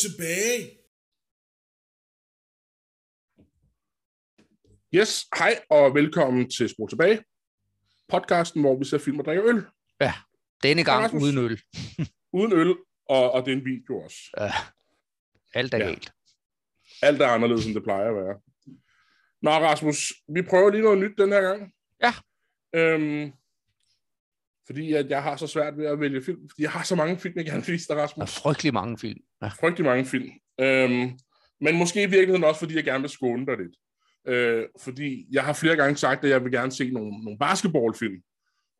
Spol tilbage! Yes, hej og velkommen til Spor Tilbage, podcasten, hvor vi ser film og drikker øl. Ja, denne gang Rasmus. uden øl. Uden øl, og, og det er en video også. Ja. Alt er Ja. ja. galt. Alt er anderledes, end det plejer at være. Nå, Rasmus, vi prøver lige noget nyt den her gang. Ja. Øhm, fordi at jeg har så svært ved at vælge film, fordi jeg har så mange film, jeg gerne vil vise dig, Der er Rasmus. frygtelig mange film. Ja. Frygtelig mange film. Øhm, men måske i virkeligheden også, fordi jeg gerne vil skåne dig lidt. Øh, fordi jeg har flere gange sagt, at jeg vil gerne se nogle, nogle basketballfilm.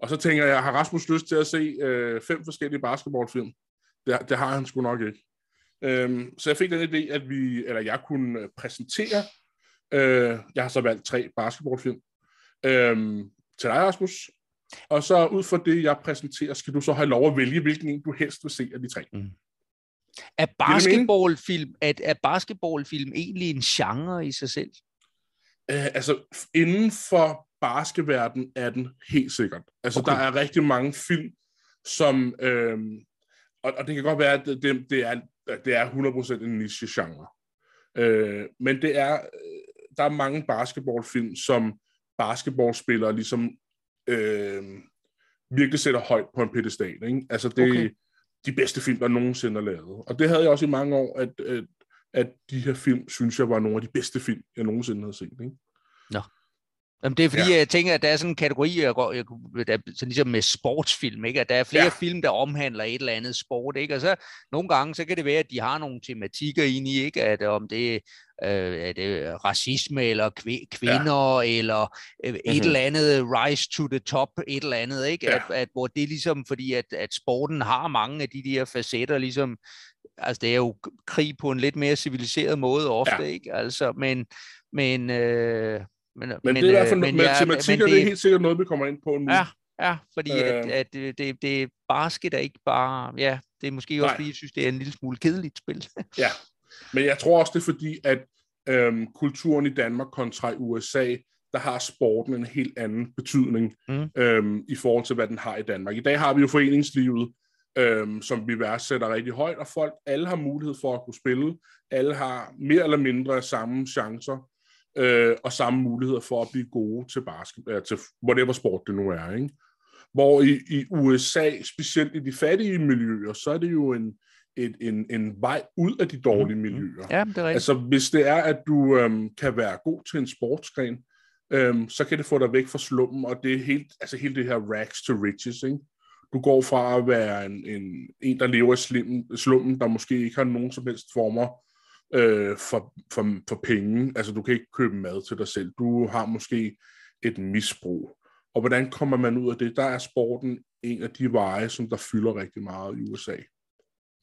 Og så tænker jeg, har Rasmus lyst til at se øh, fem forskellige basketballfilm? Det, det har han sgu nok ikke. Øhm, så jeg fik den idé, at vi, eller jeg kunne øh, præsentere, øh, jeg har så valgt tre basketballfilm, øhm, til dig, Rasmus. Og så ud fra det, jeg præsenterer, skal du så have lov at vælge, hvilken en du helst vil se af de tre. Er mening? basketballfilm, er, er basketballfilm egentlig en genre i sig selv? Øh, altså, inden for basketverden er den helt sikkert. Altså, okay. Der er rigtig mange film, som... Øh, og, og det kan godt være, at det, det, det, er, det er 100% en niche-genre. Øh, men det er... øh, Der er mange basketballfilm, som basketballspillere ligesom øh, virkelig sætter højt på en pedestal. Ikke? Altså, det er Okay. de bedste film, der nogensinde er lavet. Og det havde jeg også i mange år, at, at, at de her film, synes jeg, var nogle af de bedste film, jeg nogensinde havde set. Ikke? Jamen, det er fordi, Ja. jeg tænker, at der er sådan en kategori, jeg, går, jeg, der, er sådan ligesom med sportsfilm, ikke? at der er flere Ja. film, der omhandler et eller andet sport. Ikke? Og så nogle gange, så kan det være, at de har nogle tematikker ind i, ikke? at om det, øh, er det racisme, eller kv- kvinder, ja. eller øh, et Mhm. eller andet rise to the top, et eller andet, ikke? Ja. At, at, hvor det er ligesom, fordi at, at sporten har mange af de der facetter, ligesom, altså det er jo krig på en lidt mere civiliseret måde ofte, Ja. ikke? Altså, men, men, øh, men, Men, men det er i hvert fald øh, med jeg- tematikker, det er helt sikkert noget, vi kommer ind på nu. Ja, ja, fordi øh, Øh. at, at det, det, det basket er ikke bare, ja, det er måske også Nej. fordi, jeg synes, det er en lille smule kedeligt spil. Ja, men jeg tror også, det er fordi, at øhm, kulturen i Danmark kontra i USA, der har sporten en helt anden betydning Mm. øhm, i forhold til, hvad den har i Danmark. I dag har vi jo foreningslivet, øhm, som vi værdsætter rigtig højt, og folk, alle har mulighed for at kunne spille. Alle har mere eller mindre samme chancer øh, og samme muligheder for at blive gode til basket, øh, til whatever sport det nu er. Ikke? Hvor i, i USA, specielt i de fattige miljøer, så er det jo en, et, en, en vej ud af de dårlige Mhm. miljøer. Ja, det er rigtigt. Altså, hvis det er, at du øhm, kan være god til en sportsgren, øhm, så kan det få dig væk fra slummen, og det er helt, altså hele det her rags to riches, ikke? Du går fra at være en, en, en der lever i slummen, slummen, der måske ikke har nogen som helst former øh, for, for, for penge. Altså, du kan ikke købe mad til dig selv. Du har måske et misbrug. Og hvordan kommer man ud af det? Der er sporten en af de veje, som der fylder rigtig meget i USA.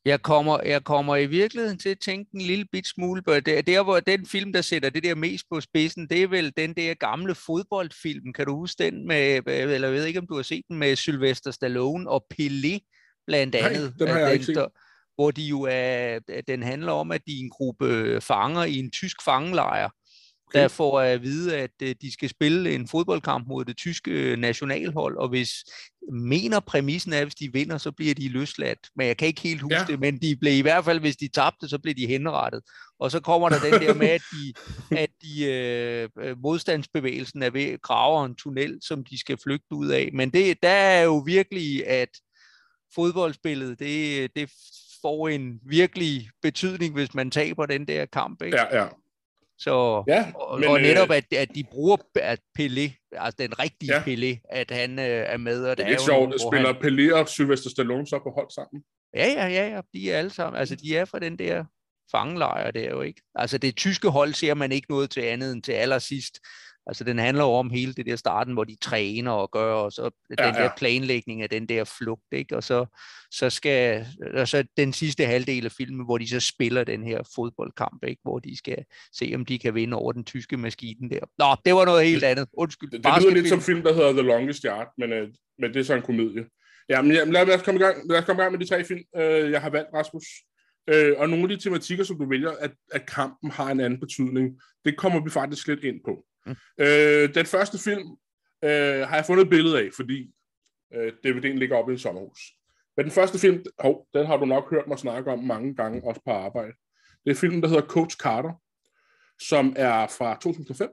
Jeg kommer, jeg kommer i virkeligheden til at tænke en lille bit smule på det. Der, hvor den film, der sætter det der mest på spidsen, det er vel den der gamle fodboldfilm. Kan du huske den med, eller jeg ved ikke, om du har set den med Sylvester Stallone og Pelé blandt Nej, andet. den har Øh, jeg ikke set. der, hvor de jo er, den handler om, at de er en gruppe fanger i en tysk fangelejr, Okay. der får at vide, at øh, de skal spille en fodboldkamp mod det tyske øh, nationalhold, og hvis mener præmissen er, at hvis de vinder, så bliver de løsladt. Men jeg kan ikke helt huske Ja. det, men de blev i hvert fald, hvis de tabte, så blev de henrettet. Og så kommer der den der med, at de, at de øh, øh, modstandsbevægelsen er ved at grave en tunnel, som de skal flygte ud af. Men det, der er jo virkelig, at fodboldspillet, det, det får en virkelig betydning, hvis man taber den der kamp. Ikke? Ja, ja. Så, ja og, men, og netop, øh, at, at de bruger at Pelé, altså den rigtige Ja. Pelé, at han øh, er med. Og Det der er lidt jo sjovt, at spiller han, Pelé og Sylvester Stallone så på hold sammen. Ja, ja, ja, ja, de er alle sammen, altså de er fra den der fangelejr der jo ikke. Altså det tyske hold ser man ikke noget til andet end til allersidst. Altså den handler jo om hele det der starten, hvor de træner og gør, og så den Ja, der planlægning af den der flugt, ikke? Og så, så skal, og så den sidste halvdel af filmen, hvor de så spiller den her fodboldkamp, ikke? Hvor de skal se, om de kan vinde over den tyske maskine der. Nå, det var noget helt andet. Undskyld. Det, det lyder lidt som film, der hedder The Longest Yard, men, øh, men det er så en komedie. Ja, men ja, lad, lad, os komme i gang. lad os komme i gang med de tre film, øh, jeg har valgt, Rasmus. Øh, og nogle af de tematikker, som du vælger, at, at kampen har en anden betydning, det kommer vi faktisk lidt ind på. Mm. Øh, den første film øh, har jeg fundet et billede af, fordi øh, DVD'en ligger oppe i en sommerhus. Men den første film, hov, den har du nok hørt mig snakke om mange gange, også på arbejde. Det er filmen, der hedder Coach Carter, som er fra 2005.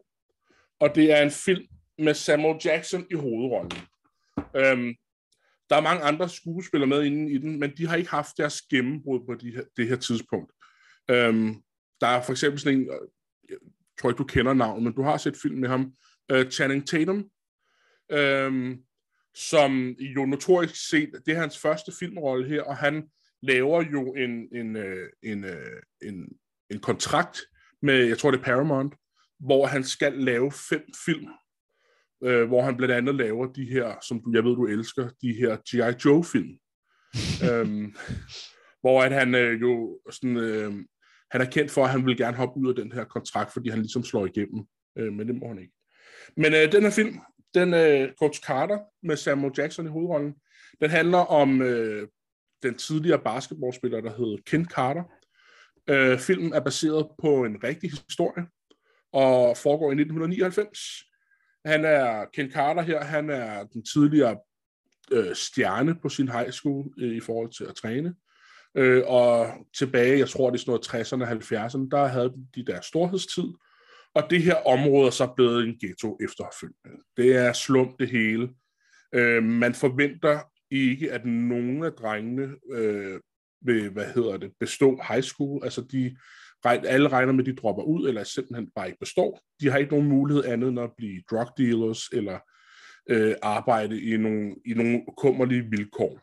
Og det er en film med Samuel Jackson i hovedrollen. Øhm, der er mange andre skuespillere med inde i den, men de har ikke haft deres gennembrud på de her, det her tidspunkt. Øhm, der er for eksempel sådan en, tror ikke, du kender navnet, men du har set film med ham, uh, Channing Tatum, øhm, som jo notorisk set, det er hans første filmrolle her, og han laver jo en, en, øh, en, øh, en, en kontrakt med, jeg tror det er Paramount, hvor han skal lave fem film, øh, hvor han blandt andet laver de her, som du, jeg ved, du elsker, de her G.I. Joe-film. øhm, hvor at han øh, jo sådan, øh, han er kendt for, at han vil gerne hoppe ud af den her kontrakt, fordi han ligesom slår igennem, øh, men det må han ikke. Men øh, den her film, den øh, Coach Carter med Samuel Jackson i hovedrollen, den handler om øh, den tidligere basketballspiller, der hed Ken Carter. Øh, filmen er baseret på en rigtig historie, og foregår i 1999. Han er, Ken Carter her, han er den tidligere øh, stjerne på sin high school øh, i forhold til at træne. Øh, og tilbage, jeg tror det er sådan noget 60'erne og 70'erne, der havde de der storhedstid, og det her område er så blevet en ghetto efterfølgende. Det er slum det hele. Øh, man forventer ikke, at nogen af drengene øh, vil, hvad hedder det, bestå high school. Altså de, alle regner med, at de dropper ud, eller simpelthen bare ikke består. De har ikke nogen mulighed andet end at blive drug dealers, eller øh, arbejde i nogle, i nogle kummerlige vilkår.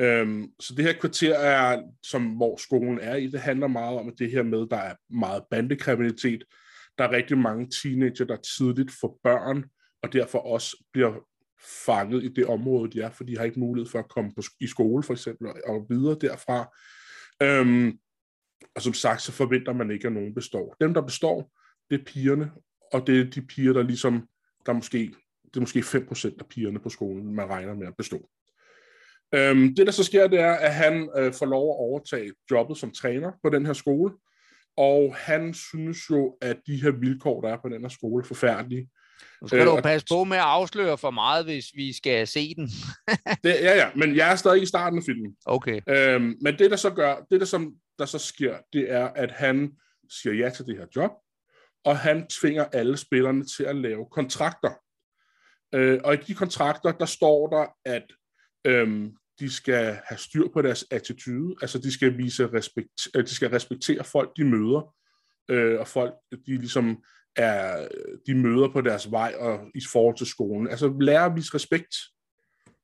Øhm, så det her kvarter er, som hvor skolen er i, det handler meget om at det her med, der er meget bandekriminalitet. Der er rigtig mange teenager, der tidligt får børn, og derfor også bliver fanget i det område, de er, for de har ikke mulighed for at komme på, i skole for eksempel, og videre derfra. Øhm, og som sagt, så forventer man ikke, at nogen består. Dem, der består, det er pigerne, og det er de piger, der ligesom, der måske, det er måske 5% af pigerne på skolen, man regner med at bestå. Øhm, det, der så sker, det er, at han øh, får lov at overtage jobbet som træner på den her skole, og han synes jo, at de her vilkår, der er på den her skole, er forfærdelige. Nu skal øh, du passe på med at afsløre for meget, hvis vi skal se den. det, ja, ja, men jeg er stadig i starten af filmen. Okay. Øhm, men det, der så gør, det, der, som, der så sker, det er, at han siger ja til det her job, og han tvinger alle spillerne til at lave kontrakter. Øh, og i de kontrakter, der står der, at øhm, de skal have styr på deres attitude, altså de skal vise respekt, øh, de skal respektere folk, de møder, øh, og folk, de ligesom er, de møder på deres vej og i forhold til skolen. Altså lære at vise respekt.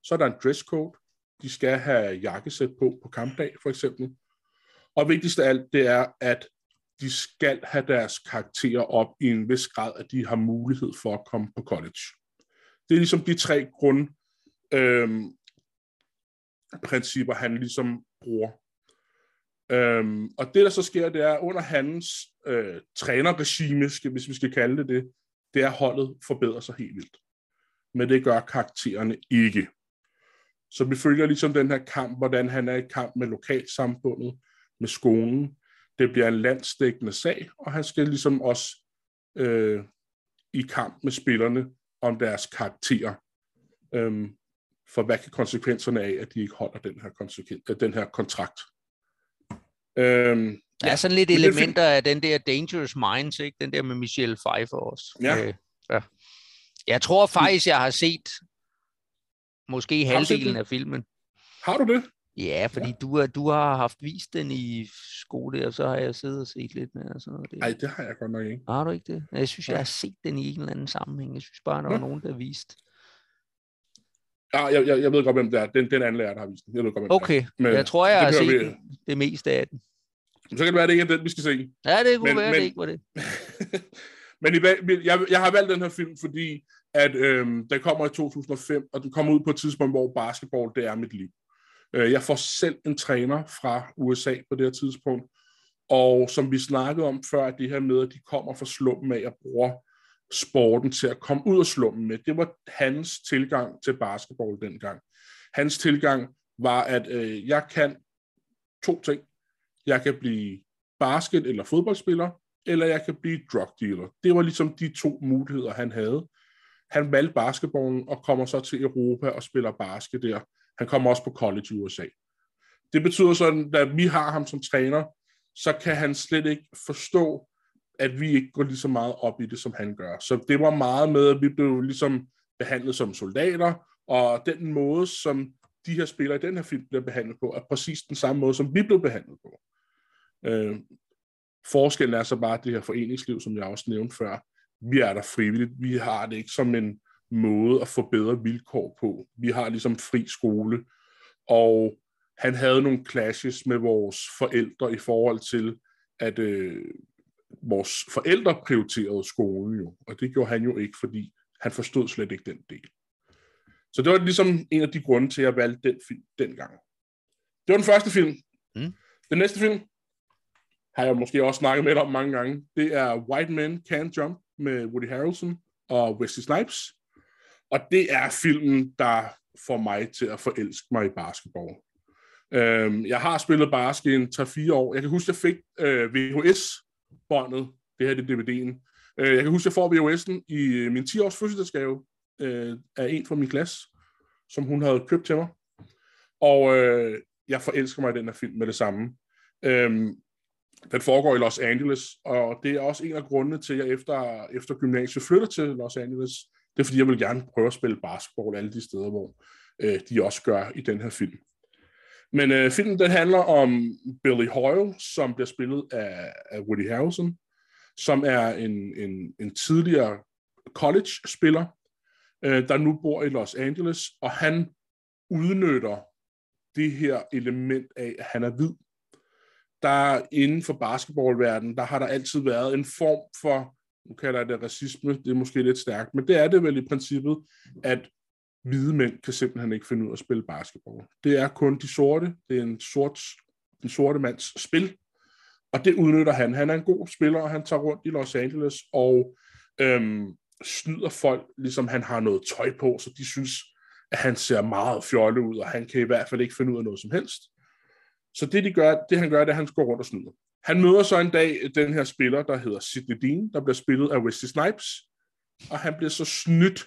Så er der en dresscode. De skal have jakkesæt på på kampdag, for eksempel. Og vigtigst af alt, det er, at de skal have deres karakterer op i en vis grad, at de har mulighed for at komme på college. Det er ligesom de tre grund, øhm, principper, han ligesom bruger. Øhm, og det, der så sker, det er, under hans øh, trænerregime, skal, hvis vi skal kalde det det, det er, at holdet forbedrer sig helt vildt. Men det gør karaktererne ikke. Så vi følger ligesom den her kamp, hvordan han er i kamp med lokalsamfundet, med skolen. Det bliver en landstækkende sag, og han skal ligesom også øh, i kamp med spillerne om deres karakterer. Øhm, for hvad kan konsekvenserne af, at de ikke holder den her, konsekven- den her kontrakt? Øhm, der er sådan lidt elementer af den der Dangerous Minds, ikke? Den der med Michelle Pfeiffer også. Ja. Øh, ja. Jeg tror faktisk, jeg har set måske halvdelen af filmen. Har du det? Ja, fordi ja. Du, du har haft vist den i skole, og så har jeg siddet og set lidt med. sådan noget. Nej, det har jeg godt nok ikke. Har du ikke det? Jeg synes, jeg har set den i en eller anden sammenhæng. Jeg synes bare, der var ja. nogen, der vist. Ja, jeg, jeg, jeg ved godt, hvem det er. Den, den anden lærer, der har vist den. Jeg ved godt, hvem okay, det er. Men jeg tror, jeg har set vi... det meste af den. Så kan det være, at det ikke er den, vi skal se. Ja, det kunne men, være, men, det ikke var det. men i, jeg, jeg har valgt den her film, fordi at øhm, den kommer i 2005, og den kommer ud på et tidspunkt, hvor basketball, det er mit liv. Øh, jeg får selv en træner fra USA på det her tidspunkt, og som vi snakkede om før, det her med, at de kommer fra slummen af og bruger sporten til at komme ud af slummen med. Det var hans tilgang til basketball dengang. Hans tilgang var, at øh, jeg kan to ting. Jeg kan blive basket- eller fodboldspiller, eller jeg kan blive drug dealer. Det var ligesom de to muligheder, han havde. Han valgte basketballen og kommer så til Europa og spiller basket der. Han kommer også på college i USA. det betyder sådan, at vi har ham som træner, så kan han slet ikke forstå, at vi ikke går lige så meget op i det, som han gør. Så det var meget med, at vi blev ligesom behandlet som soldater, og den måde, som de her spillere i den her film bliver behandlet på, er præcis den samme måde, som vi blev behandlet på. Øh, forskellen er så bare det her foreningsliv, som jeg også nævnte før. Vi er der frivilligt. Vi har det ikke som en måde at få bedre vilkår på. Vi har ligesom fri skole, og han havde nogle clashes med vores forældre i forhold til, at øh, vores forældre prioriterede skolen jo, og det gjorde han jo ikke, fordi han forstod slet ikke den del. Så det var ligesom en af de grunde til, at jeg valgte den film dengang. Det var den første film. Mm. Den næste film har jeg måske også snakket med om mange gange. Det er White Men Can't Jump med Woody Harrelson og Wesley Snipes. Og det er filmen, der får mig til at forelske mig i basketball. Øhm, jeg har spillet basket i en 3-4 år. Jeg kan huske, at jeg fik øh, båndet. Det her det er DVD'en. Øh, jeg kan huske, at jeg får VHS'en i øh, min 10-års fødselsdagsgave øh, af en fra min klasse, som hun havde købt til mig. Og øh, jeg forelsker mig i den her film med det samme. Øhm, den foregår i Los Angeles, og det er også en af grundene til, at jeg efter, efter gymnasiet flytter til Los Angeles. Det er, fordi jeg vil gerne prøve at spille basketball alle de steder, hvor øh, de også gør i den her film. Men øh, filmen den handler om Billy Hoyle, som bliver spillet af, af Woody Harrelson, som er en, en, en tidligere college-spiller, øh, der nu bor i Los Angeles, og han udnytter det her element af, at han er hvid. Der inden for basketballverdenen, der har der altid været en form for, nu kalder jeg det racisme, det er måske lidt stærkt, men det er det vel i princippet, at hvide mænd kan simpelthen ikke finde ud af at spille basketball. Det er kun de sorte, det er en, sort, en sorte mands spil, og det udnytter han. Han er en god spiller, og han tager rundt i Los Angeles og øhm, snyder folk, ligesom han har noget tøj på, så de synes, at han ser meget fjollet ud, og han kan i hvert fald ikke finde ud af noget som helst. Så det, de gør, det han gør, det er, at han går rundt og snyder. Han møder så en dag den her spiller, der hedder Sidney Dean, der bliver spillet af Wesley Snipes, og han bliver så snydt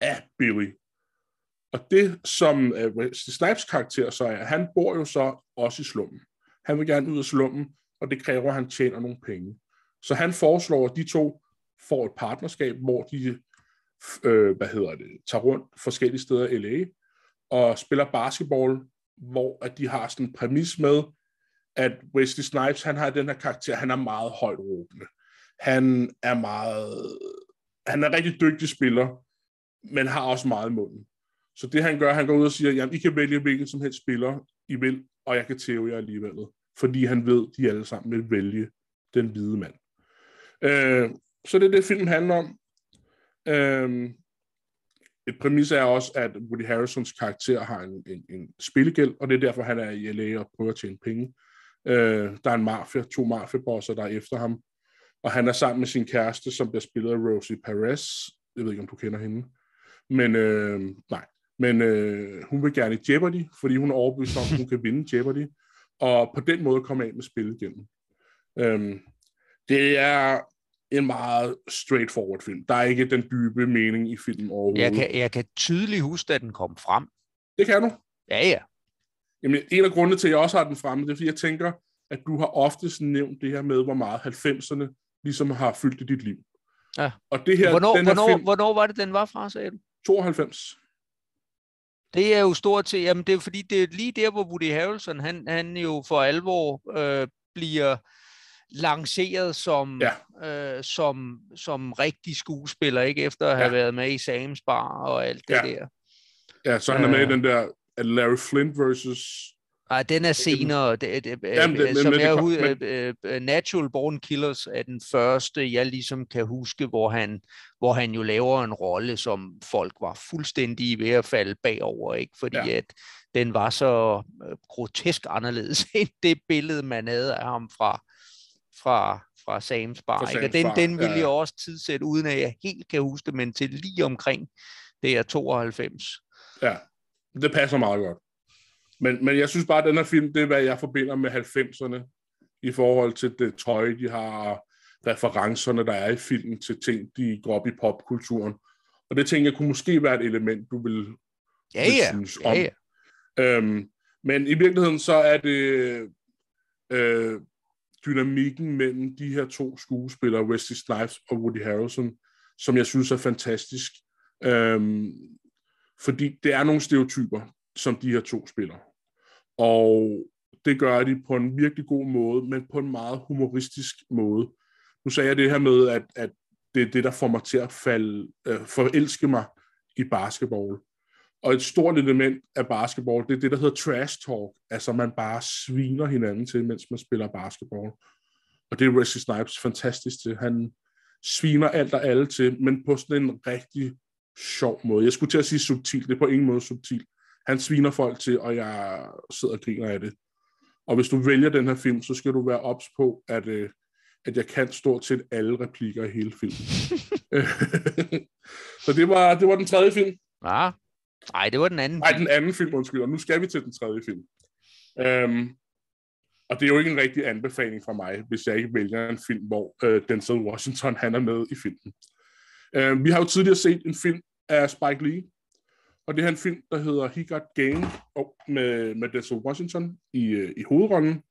af Billy. Og det, som øh, Wesley Snipes karakter så er, han bor jo så også i slummen. Han vil gerne ud af slummen, og det kræver, at han tjener nogle penge. Så han foreslår, at de to får et partnerskab, hvor de øh, hvad hedder det, tager rundt forskellige steder i LA og spiller basketball, hvor at de har sådan en præmis med, at Wesley Snipes, han har den her karakter, han er meget højt råbende. Han er meget, han er en rigtig dygtig spiller, men har også meget i munden. Så det han gør, han går ud og siger, jamen I kan vælge hvilken som helst spiller, I vil, og jeg kan tæve jer alligevel. Fordi han ved, de alle sammen vil vælge den hvide mand. Øh, så det er det, filmen handler om. Øh, et præmis er også, at Woody Harrisons karakter har en, en, en spillegæld, og det er derfor, han er i LA og prøver at tjene penge. Øh, der er en mafia, to mafiabosser, der er efter ham, og han er sammen med sin kæreste, som bliver spillet af Rosie Perez. Jeg ved ikke, om du kender hende. Men øh, nej, men øh, hun vil gerne i Jeopardy, fordi hun er overbevist om, at hun kan vinde Jeopardy, og på den måde komme af med spillet igennem. Øh, det er en meget straightforward film. Der er ikke den dybe mening i filmen overhovedet. Jeg kan, jeg kan tydeligt huske, at den kom frem. Det kan du? Ja, ja. Jamen, en af grundene til, at jeg også har den fremme, det er, fordi jeg tænker, at du har oftest nævnt det her med, hvor meget 90'erne ligesom har fyldt i dit liv. Ja. Og det her, hvornår, den her hvornår, film, hvornår var det, den var fra, sagde du? 92. Det er jo stort til, jamen det er fordi, det er lige der, hvor Woody Harrelson, han, han jo for alvor øh, bliver lanceret som, ja. øh, som, som rigtig skuespiller, ikke efter at have ja. været med i Sam's Bar og alt det Ja. der. Ja, så han er med i Øh. den der at Larry Flint versus... Nej, den er senere. Det, det, Jamen, det- øh, men- som men jeg øh, øh, Natural Born Killers er den første, jeg ligesom kan huske, hvor han, hvor han jo laver en rolle, som folk var fuldstændig ved at falde bagover, ikke? fordi Ja. at den var så øh, grotesk anderledes end det billede, man havde af ham fra, fra, fra Sam's Bar. Fra ikke? Og den, Bar, den vil ja, jeg ja. også tidsætte, uden at jeg helt kan huske det, men til lige omkring det er 92. Ja, det passer meget godt. Men, men jeg synes bare, at den her film, det er, hvad jeg forbinder med 90'erne i forhold til det tøj, de har, referencerne, der er i filmen til ting, de går op i popkulturen. Og det tænker jeg kunne måske være et element, du vil, Ja, vil ja. synes ja, om. ja. Øhm, Men i virkeligheden så er det øh, dynamikken mellem de her to skuespillere, Wesley Snipes og Woody Harrelson, som jeg synes er fantastisk. Øhm, fordi det er nogle stereotyper, som de her to spiller. Og det gør de på en virkelig god måde, men på en meget humoristisk måde. Nu sagde jeg det her med, at, at det er det, der får mig til at falde, øh, forelske mig i basketball. Og et stort element af basketball, det er det, der hedder trash talk. Altså man bare sviner hinanden til, mens man spiller basketball. Og det er Wesley Snipes fantastisk til. Han sviner alt og alle til, men på sådan en rigtig sjov måde. Jeg skulle til at sige subtil, det er på ingen måde subtil. Han sviner folk til, og jeg sidder og griner af det. Og hvis du vælger den her film, så skal du være ops på, at, øh, at jeg kan stort set alle replikker i hele filmen. så det var, det var den tredje film. Ja. Nej, det var den anden. Nej, den anden film, undskyld. Og nu skal vi til den tredje film. Um, og det er jo ikke en rigtig anbefaling fra mig, hvis jeg ikke vælger en film, hvor uh, Denzel Washington han er med i filmen. Uh, vi har jo tidligere set en film af Spike Lee, og det er en film, der hedder He Got Game, og med, med Denzel Washington i, øh, i hovedrollen.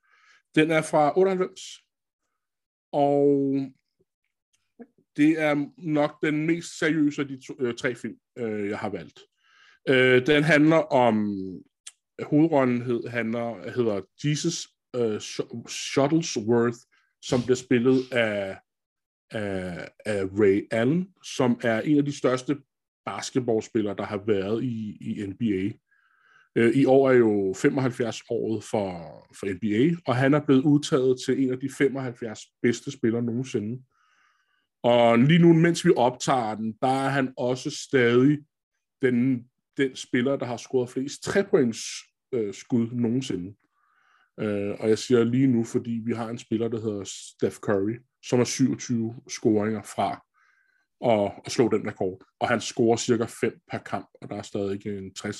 Den er fra 98, og det er nok den mest seriøse af de to, øh, tre film, øh, jeg har valgt. Øh, den handler om, hovedrollen hed, handler, hedder Jesus øh, Shuttlesworth, som bliver spillet af, af, af Ray Allen, som er en af de største basketballspillere, der har været i, i NBA. Øh, I år er jo 75 året for, for NBA, og han er blevet udtaget til en af de 75 bedste spillere nogensinde. Og lige nu, mens vi optager den, der er han også stadig den, den spiller, der har scoret flest trepoints øh, skud nogensinde. Øh, og jeg siger lige nu, fordi vi har en spiller, der hedder Steph Curry, som er 27 scoringer fra og, og slå den rekord. Og han scorer cirka 5 per kamp, og der er stadig en 60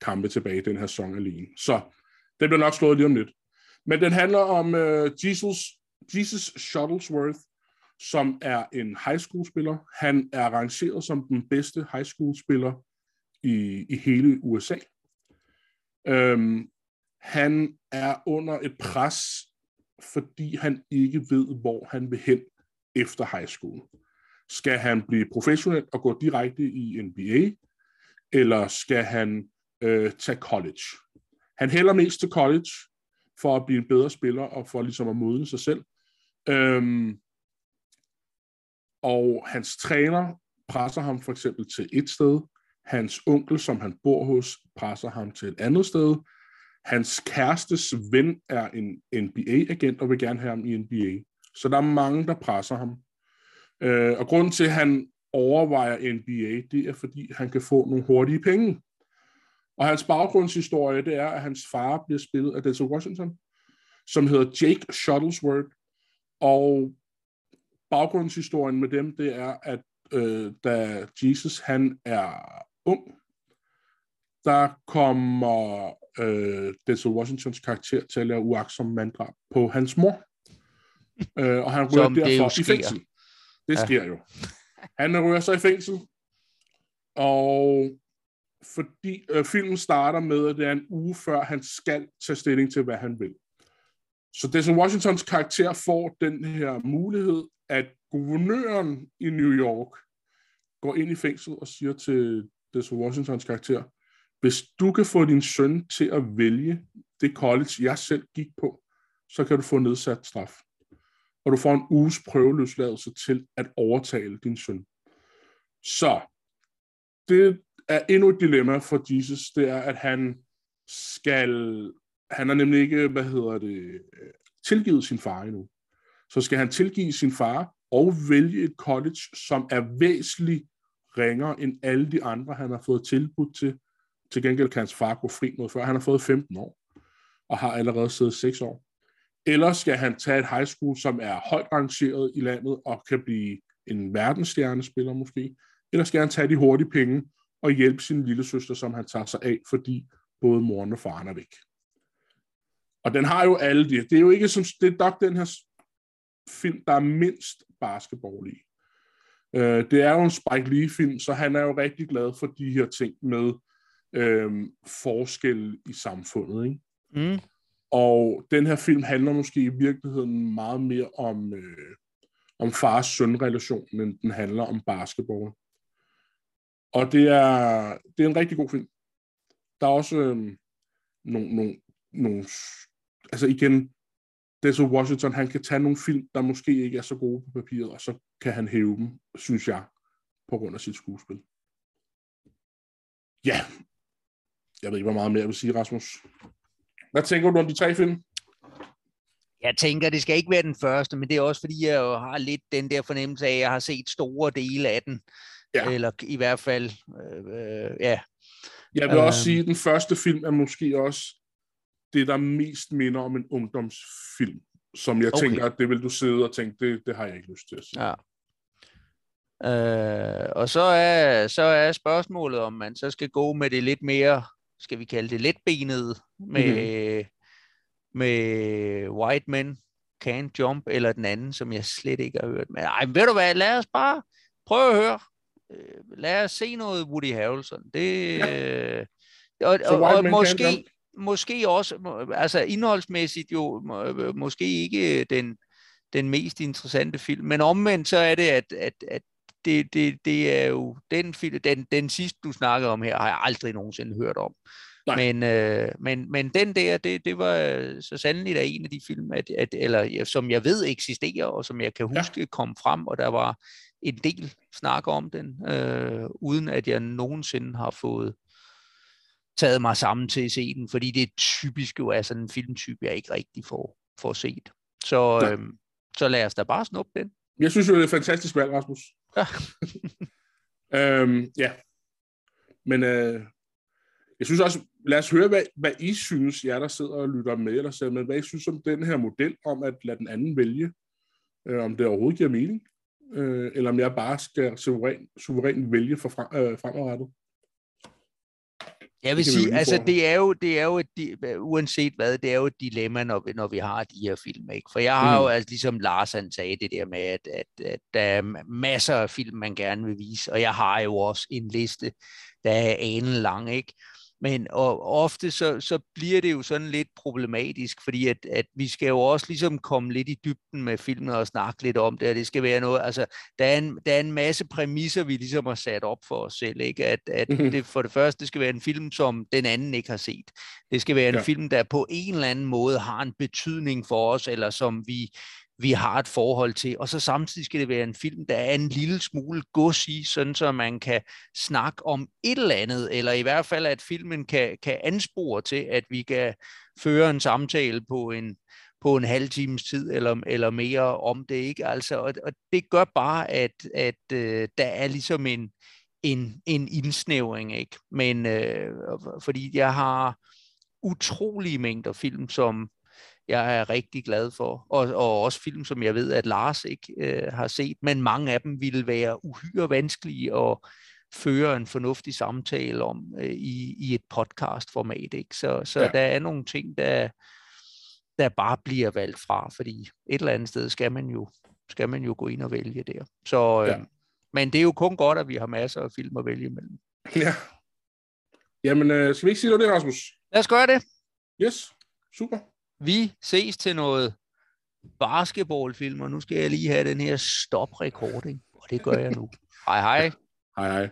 kampe tilbage i den her sæson alene. Så den bliver nok slået lige om lidt. Men den handler om uh, Jesus, Jesus Shuttlesworth, som er en high school spiller. Han er rangeret som den bedste high school spiller i, i hele USA. Øhm, han er under et pres, fordi han ikke ved, hvor han vil hen efter high school. Skal han blive professionel og gå direkte i NBA, eller skal han øh, tage college? Han hælder mest til college for at blive en bedre spiller og for ligesom at modne sig selv. Øhm, og hans træner presser ham for eksempel til et sted. Hans onkel, som han bor hos, presser ham til et andet sted. Hans kærestes ven er en NBA-agent og vil gerne have ham i NBA. Så der er mange, der presser ham. Øh, og grunden til, at han overvejer NBA, det er, fordi han kan få nogle hurtige penge. Og hans baggrundshistorie, det er, at hans far bliver spillet af Denzel Washington, som hedder Jake Shuttlesworth. Og baggrundshistorien med dem, det er, at øh, da Jesus han er ung, der kommer øh, Denzel Washingtons karakter til at lave uaksom manddrab på hans mor. øh, og han ryger derfor i fængsel. Det ja. sker jo. Han ryger så i fængsel, og fordi øh, filmen starter med, at det er en uge før, han skal tage stilling til, hvad han vil. Så Denzel Washingtons karakter får den her mulighed, at guvernøren i New York går ind i fængsel og siger til Denzel Washingtons karakter, hvis du kan få din søn til at vælge det college, jeg selv gik på, så kan du få nedsat straf. Og du får en uges prøveløsladelse til at overtale din søn. Så det er endnu et dilemma for Jesus, det er, at han skal, han har nemlig ikke, hvad hedder det, øh, tilgivet sin far endnu. Så skal han tilgive sin far og vælge et college, som er væsentligt ringere end alle de andre, han har fået tilbudt til. Til gengæld kan hans far gå fri noget før. Han har fået 15 år og har allerede siddet 6 år. Eller skal han tage et high school, som er højt rangeret i landet og kan blive en verdensstjernespiller måske. Eller skal han tage de hurtige penge og hjælpe sin lille søster, som han tager sig af, fordi både moren og faren er væk. Og den har jo alle de. Det er jo ikke som, det er nok den her film, der er mindst basketball i. Øh, det er jo en Spike Lee-film, så han er jo rigtig glad for de her ting med øh, forskel i samfundet. Ikke? Mm. Og den her film handler måske i virkeligheden meget mere om, øh, om fars-søn-relationen, end den handler om basketball. Og det er, det er en rigtig god film. Der er også øh, nogle, nogle, nogle... Altså igen, Denzel Washington, han kan tage nogle film, der måske ikke er så gode på papiret, og så kan han hæve dem, synes jeg, på grund af sit skuespil. Ja. Jeg ved ikke, hvor meget mere jeg vil sige, Rasmus. Hvad tænker du om de tre film? Jeg tænker, det skal ikke være den første, men det er også fordi, jeg jo har lidt den der fornemmelse af, at jeg har set store dele af den. Ja. Eller i hvert fald, øh, øh, ja. Jeg vil også Øhm. sige, at den første film er måske også det, der mest minder om en ungdomsfilm, som jeg Okay. tænker, at det vil du sidde og tænke, det, det har jeg ikke lyst til at sige. Ja. Øh, og så er, så er spørgsmålet, om man så skal gå med det lidt mere, skal vi kalde det letbenede, med, mm-hmm. med White Men Can't Jump, eller den anden, som jeg slet ikke har hørt. Men ej, ved du hvad, lad os bare prøve at høre. Øh, lad os se noget Woody Harrelson. Det, øh, og, og, og måske, måske også, altså indholdsmæssigt jo, må- måske ikke den, den mest interessante film, men omvendt så er det, at, at, at det, det, det er jo den film, den, den sidste du snakkede om her, har jeg aldrig nogensinde hørt om. Nej. Men, øh, men, men den der, det, det var så sandelig da en af de film, at, at, eller, ja, som jeg ved eksisterer, og som jeg kan Ja. huske kom frem, og der var en del snak om den, øh, uden at jeg nogensinde har fået taget mig sammen til at se den, fordi det typisk jo er sådan en filmtype, jeg ikke rigtig får, får set. Så, Nej. øh, så lad os da bare snuppe den. Jeg synes jo, det er et fantastisk valg, Rasmus. Ja. øhm, ja. Men øh, jeg synes også, lad os høre, hvad, hvad I synes, jer der sidder og lytter med, eller ser med, hvad I synes om den her model, om at lade den anden vælge, øh, om det overhovedet giver mening, øh, eller om jeg bare skal suveræn, suveræn vælge for frem, øh, fremadrettet. Jeg vil sige, altså det er jo, det er jo et, uanset hvad, det er jo et dilemma, når vi, når vi har de her film, ikke? For jeg har Mm. jo, altså ligesom Lars han sagde, det der med, at, at, at der er masser af film, man gerne vil vise, og jeg har jo også en liste, der er anen lang, ikke? Men og ofte så, så bliver det jo sådan lidt problematisk, fordi at, at vi skal jo også ligesom komme lidt i dybden med filmen og snakke lidt om det, og det skal være noget, altså der er en, der er en masse præmisser, vi ligesom har sat op for os selv, ikke? At, at Mhm. det, for det første, det skal være en film, som den anden ikke har set. Det skal være en Ja. ja. film, der på en eller anden måde har en betydning for os, eller som vi, vi har et forhold til. Og så samtidig skal det være en film, der er en lille smule gods i, sådan så man kan snakke om et eller andet, eller i hvert fald, at filmen kan, kan anspore til, at vi kan føre en samtale på en, på en halv times tid eller, eller mere om det. ikke altså Og, og det gør bare, at, at øh, der er ligesom en, en, en indsnævring. Ikke? Men øh, fordi jeg har utrolige mængder film, som jeg er rigtig glad for, og, og også film, som jeg ved, at Lars ikke øh, har set, men mange af dem ville være uhyre vanskelige at føre en fornuftig samtale om øh, i, i et podcast-format. Ikke? Så, så Ja. der er nogle ting, der, der bare bliver valgt fra, fordi et eller andet sted skal man jo, skal man jo gå ind og vælge der. Så, øh, Ja. Men det er jo kun godt, at vi har masser af film at vælge imellem. Ja. Jamen, øh, skal vi ikke sige noget det, Rasmus? Lad os gøre det. Yes, super. Vi ses til noget basketballfilm, og nu skal jeg lige have den her stop recording, og det gør jeg nu. Hej hej. Hej hej.